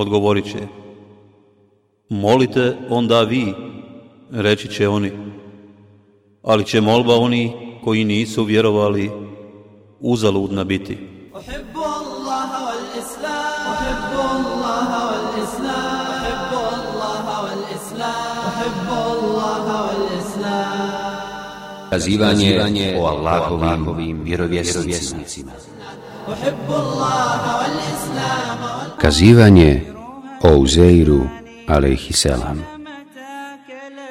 odgovorit će. Molite onda vi, reći će oni. Ali će molba oni koji nisu vjerovali uzaludna biti. Kazivanje o Allahovim vjerovjesnicima. Kazivanje o Uzeiru, alaihisselam.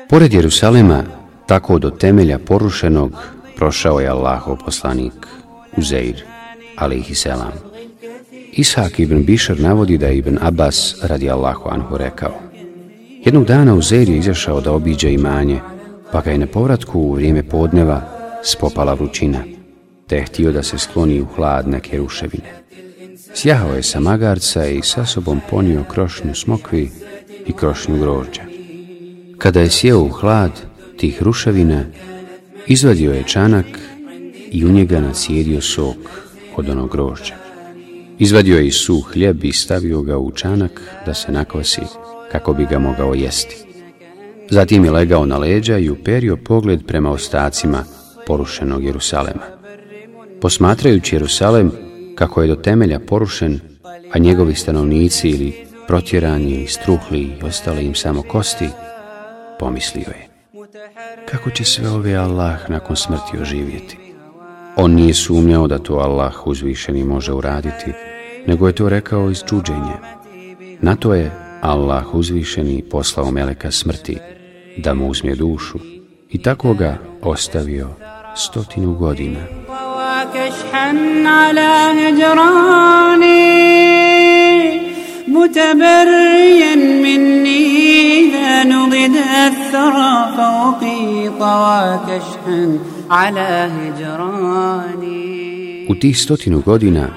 Pored Jerusalema, tako do temelja porušenog, prošao je Allahov poslanik Uzeir, alaihisselam. Ishak ibn Bišar navodi da je Ibn Abbas radi Allahu anhu rekao Jednog dana Uzeir je izašao da obiđe imanje, pa ga je na povratku u vrijeme podneva spopala vrućina, te je htio da se skloni u hladne ruševine. Sjahao je sa magarca i sa sobom ponio krošnju smokvi i krošnju grožđa. Kada je sjeo u hlad tih ruševina, izvadio je čanak i u njega nasjedio sok od onog grožđa. Izvadio je i suh hljeb i stavio ga u čanak da se nakvasi kako bi ga mogao jesti. Zatim je legao na leđa i uperio pogled prema ostacima porušenog Jerusalema. Posmatrajući Jerusalem kako je do temelja porušen, a njegovi stanovnici ili protjerani i struhli i ostale im samo kosti, pomislio je. Kako će sve ove Allah nakon smrti oživjeti? On nije sumnjao da to Allah uzvišeni može uraditi, nego je to rekao iz čuđenja. Na to je Allah uzvišeni poslao meleka smrti, da mu uzme dušu i tako ga ostavio stotinu godina. U tih stotinu godina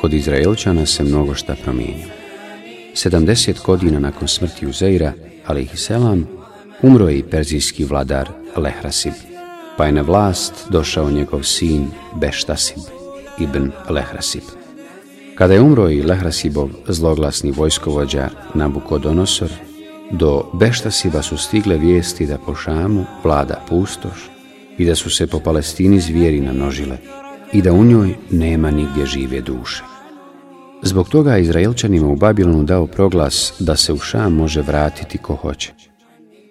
kod Izraelčana se mnogo šta promijenio 70 godina nakon smrti Uzeira, ali ih selam, umro je i perzijski vladar Lehrasib, pa je na vlast došao njegov sin Beštasib, Ibn Lehrasib. Kada je umro i Lehrasibov zloglasni vojskovođa Nabukodonosor, do Beštasiba su stigle vijesti da po Šamu vlada pustoš i da su se po Palestini zvijeri namnožile i da u njoj nema nigdje žive duše. Zbog toga je Izraelčanima u Babilonu dao proglas da se u Šam može vratiti ko hoće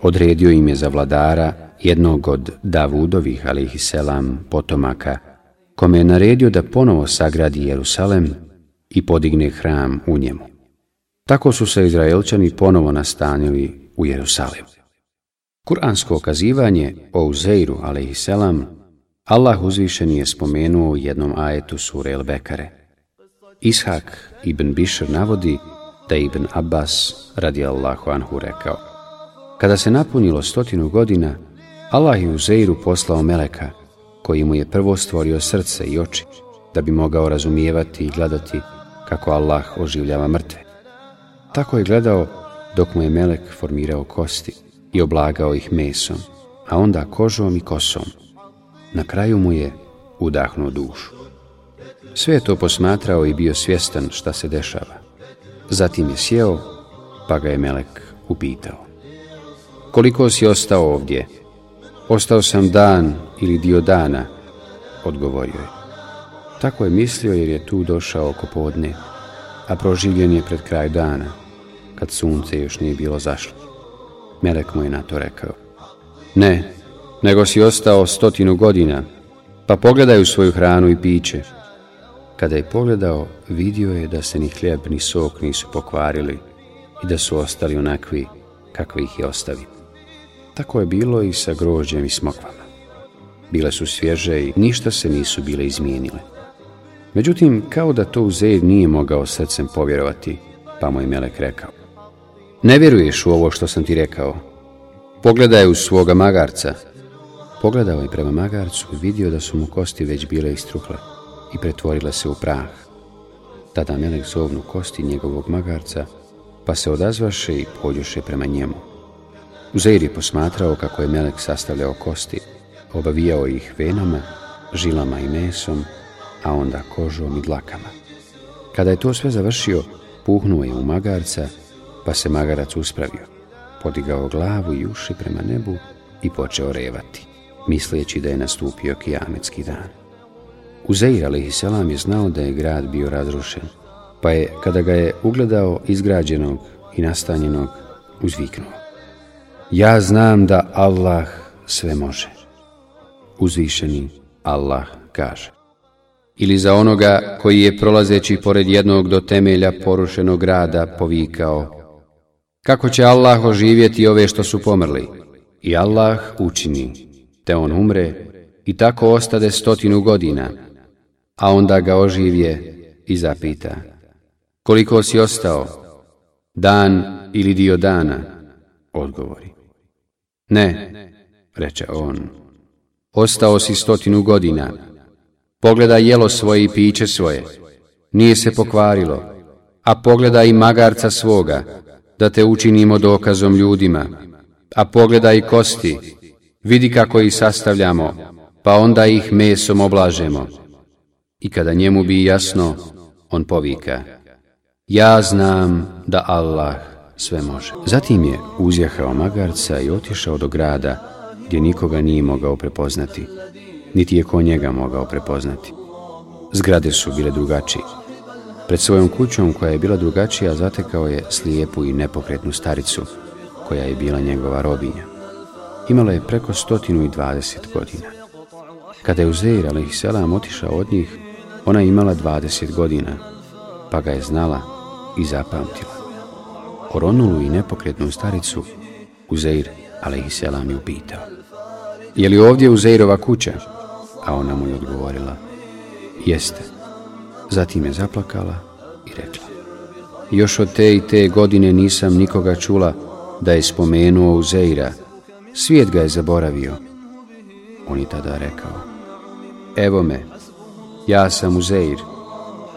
odredio im je za vladara jednog od Davudovih, ali potomaka, kome je naredio da ponovo sagradi Jerusalem i podigne hram u njemu. Tako su se Izraelčani ponovo nastanili u Jerusalemu. Kuransko okazivanje o Uzeiru, selam, Allah uzvišen je spomenuo u jednom ajetu Surel Bekare. Ishak ibn Bishr navodi da je Ibn Abbas radi Allahu anhu rekao kada se napunilo stotinu godina, Allah je u Zeiru poslao Meleka, koji mu je prvo stvorio srce i oči, da bi mogao razumijevati i gledati kako Allah oživljava mrtve. Tako je gledao dok mu je Melek formirao kosti i oblagao ih mesom, a onda kožom i kosom. Na kraju mu je udahnuo dušu. Sve je to posmatrao i bio svjestan šta se dešava. Zatim je sjeo, pa ga je Melek upitao koliko si ostao ovdje? Ostao sam dan ili dio dana, odgovorio je. Tako je mislio jer je tu došao oko podne, a proživljen je pred kraj dana, kad sunce još nije bilo zašlo. Melek mu je na to rekao. Ne, nego si ostao stotinu godina, pa pogledaj u svoju hranu i piće. Kada je pogledao, vidio je da se ni hljeb ni sok nisu pokvarili i da su ostali onakvi kakvi ih je ostavio. Tako je bilo i sa grožđem i smokvama. Bile su svježe i ništa se nisu bile izmijenile. Međutim, kao da to zed nije mogao srcem povjerovati, pa mu je Melek rekao. Ne vjeruješ u ovo što sam ti rekao. Pogledaj u svoga magarca. Pogledao je prema magarcu i vidio da su mu kosti već bile istruhle i pretvorile se u prah. Tada Melek zovnu kosti njegovog magarca, pa se odazvaše i poljuše prema njemu. Uzeir je posmatrao kako je Melek sastavljao kosti, obavijao ih venama, žilama i mesom, a onda kožom i dlakama. Kada je to sve završio, puhnuo je u magarca, pa se magarac uspravio. Podigao glavu i uši prema nebu i počeo revati, misleći da je nastupio kijametski dan. Uzeir selam je znao da je grad bio razrušen, pa je, kada ga je ugledao izgrađenog i nastanjenog, uzviknuo. Ja znam da Allah sve može. Uzvišeni Allah kaže. Ili za onoga koji je prolazeći pored jednog do temelja porušenog grada povikao Kako će Allah oživjeti ove što su pomrli? I Allah učini, te on umre i tako ostade stotinu godina, a onda ga oživje i zapita. Koliko si ostao? Dan ili dio dana? Odgovori. Ne, reče on, ostao si stotinu godina, pogleda jelo svoje i piće svoje, nije se pokvarilo, a pogledaj i magarca svoga, da te učinimo dokazom ljudima, a pogledaj kosti, vidi kako ih sastavljamo, pa onda ih mesom oblažemo. I kada njemu bi jasno, on povika, ja znam da Allah sve može. Zatim je uzjehao magarca i otišao do grada gdje nikoga nije mogao prepoznati, niti je ko njega mogao prepoznati. Zgrade su bile drugačije. Pred svojom kućom koja je bila drugačija zatekao je slijepu i nepokretnu staricu koja je bila njegova robinja. Imala je preko 120 godina. Kada je Uzeir a.s. otišao od njih, ona je imala 20 godina, pa ga je znala i zapamtila ronulu i nepokretnu staricu, Uzeir, a.s. je upitao. Je li ovdje Uzeirova kuća? A ona mu je odgovorila, jeste. Zatim je zaplakala i rekla, još od te i te godine nisam nikoga čula da je spomenuo Uzeira. Svijet ga je zaboravio. On je tada rekao, evo me, ja sam Uzeir.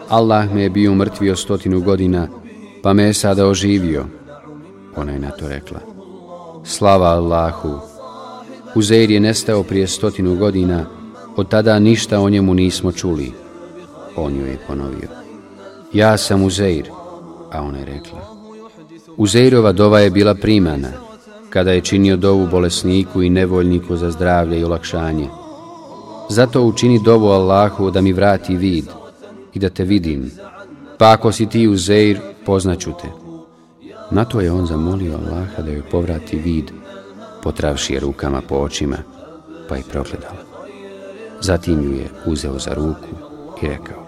Allah me je bio mrtvio stotinu godina pa me je sada oživio. Ona je na to rekla. Slava Allahu! Uzeir je nestao prije stotinu godina, od tada ništa o njemu nismo čuli. On ju je ponovio. Ja sam Uzeir, a ona je rekla. Uzeirova dova je bila primana, kada je činio dovu bolesniku i nevoljniku za zdravlje i olakšanje. Zato učini dovu Allahu da mi vrati vid i da te vidim. Pa ako si ti Uzeir, poznaću te. Na to je on zamolio Allaha da joj povrati vid, potravši je rukama po očima, pa je progledala. Zatim ju je uzeo za ruku i rekao,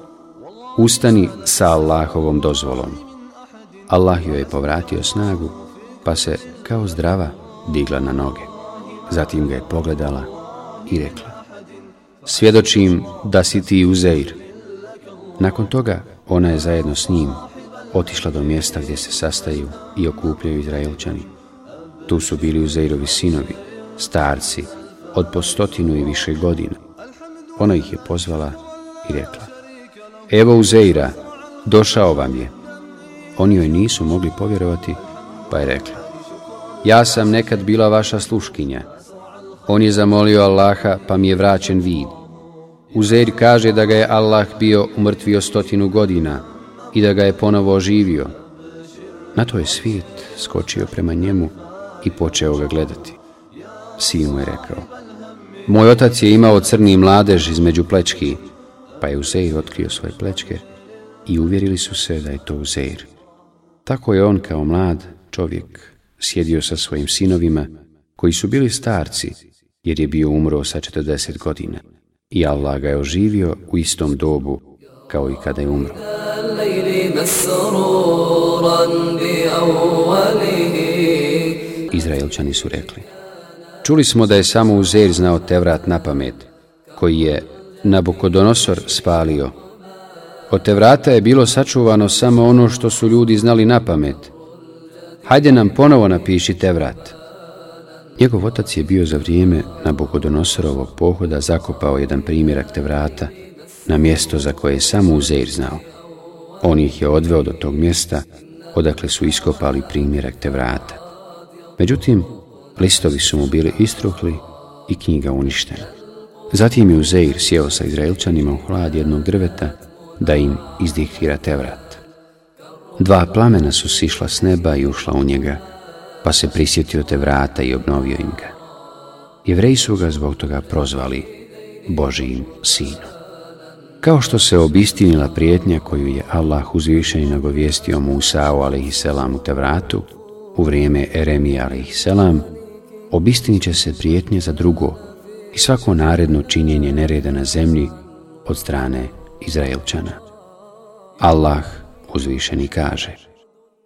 ustani sa Allahovom dozvolom. Allah joj je povratio snagu, pa se kao zdrava digla na noge. Zatim ga je pogledala i rekla, svjedočim da si ti uzeir. Nakon toga ona je zajedno s njim otišla do mjesta gdje se sastaju i okupljaju Izraelčani. Tu su bili Uzeirovi sinovi, starci, od po stotinu i više godina. Ona ih je pozvala i rekla, Evo Uzeira, došao vam je. Oni joj nisu mogli povjerovati, pa je rekla, Ja sam nekad bila vaša sluškinja. On je zamolio Allaha, pa mi je vraćen vid. Uzeir kaže da ga je Allah bio umrtvio stotinu godina, i da ga je ponovo oživio. Na to je svijet skočio prema njemu i počeo ga gledati. Sin mu je rekao, moj otac je imao crni mladež između plečki, pa je Uzeir otkrio svoje plečke i uvjerili su se da je to Uzeir. Tako je on kao mlad čovjek sjedio sa svojim sinovima, koji su bili starci, jer je bio umro sa 40 godina. I Allah ga je oživio u istom dobu kao i kada je umro. الليل Izraelčani su rekli Čuli smo da je samo Uzer znao Tevrat na pamet, koji je Nabukodonosor spalio. Od Tevrata je bilo sačuvano samo ono što su ljudi znali na pamet. Hajde nam ponovo napiši Tevrat. Njegov otac je bio za vrijeme Nabukodonosorovog pohoda zakopao jedan primjerak Tevrata na mjesto za koje je samo uzer znao. On ih je odveo do tog mjesta odakle su iskopali primjerak te vrata. Međutim, listovi su mu bili istrukli i knjiga uništena. Zatim je Uzeir sjeo sa Izraelčanima u hlad jednog drveta da im izdiktira te vrat. Dva plamena su sišla s neba i ušla u njega, pa se prisjetio te vrata i obnovio im ga. Jevreji su ga zbog toga prozvali Božijim sinom. Kao što se obistinila prijetnja koju je Allah uzvišeni nagovijestio Musa'u a.s. u Tevratu, u vrijeme Eremija a.s. obistinit će se prijetnje za drugo i svako naredno činjenje nereda na zemlji od strane Izraelčana. Allah uzvišeni kaže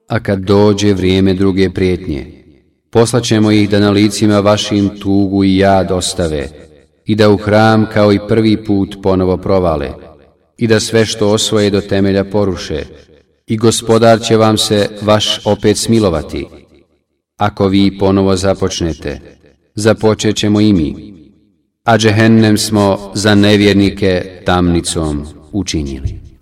A kad dođe vrijeme druge prijetnje, poslaćemo ih da na licima vašim tugu i jad ostave, i da u hram kao i prvi put ponovo provale i da sve što osvoje do temelja poruše i gospodar će vam se vaš opet smilovati. Ako vi ponovo započnete, započet ćemo i mi, a džehennem smo za nevjernike tamnicom učinili.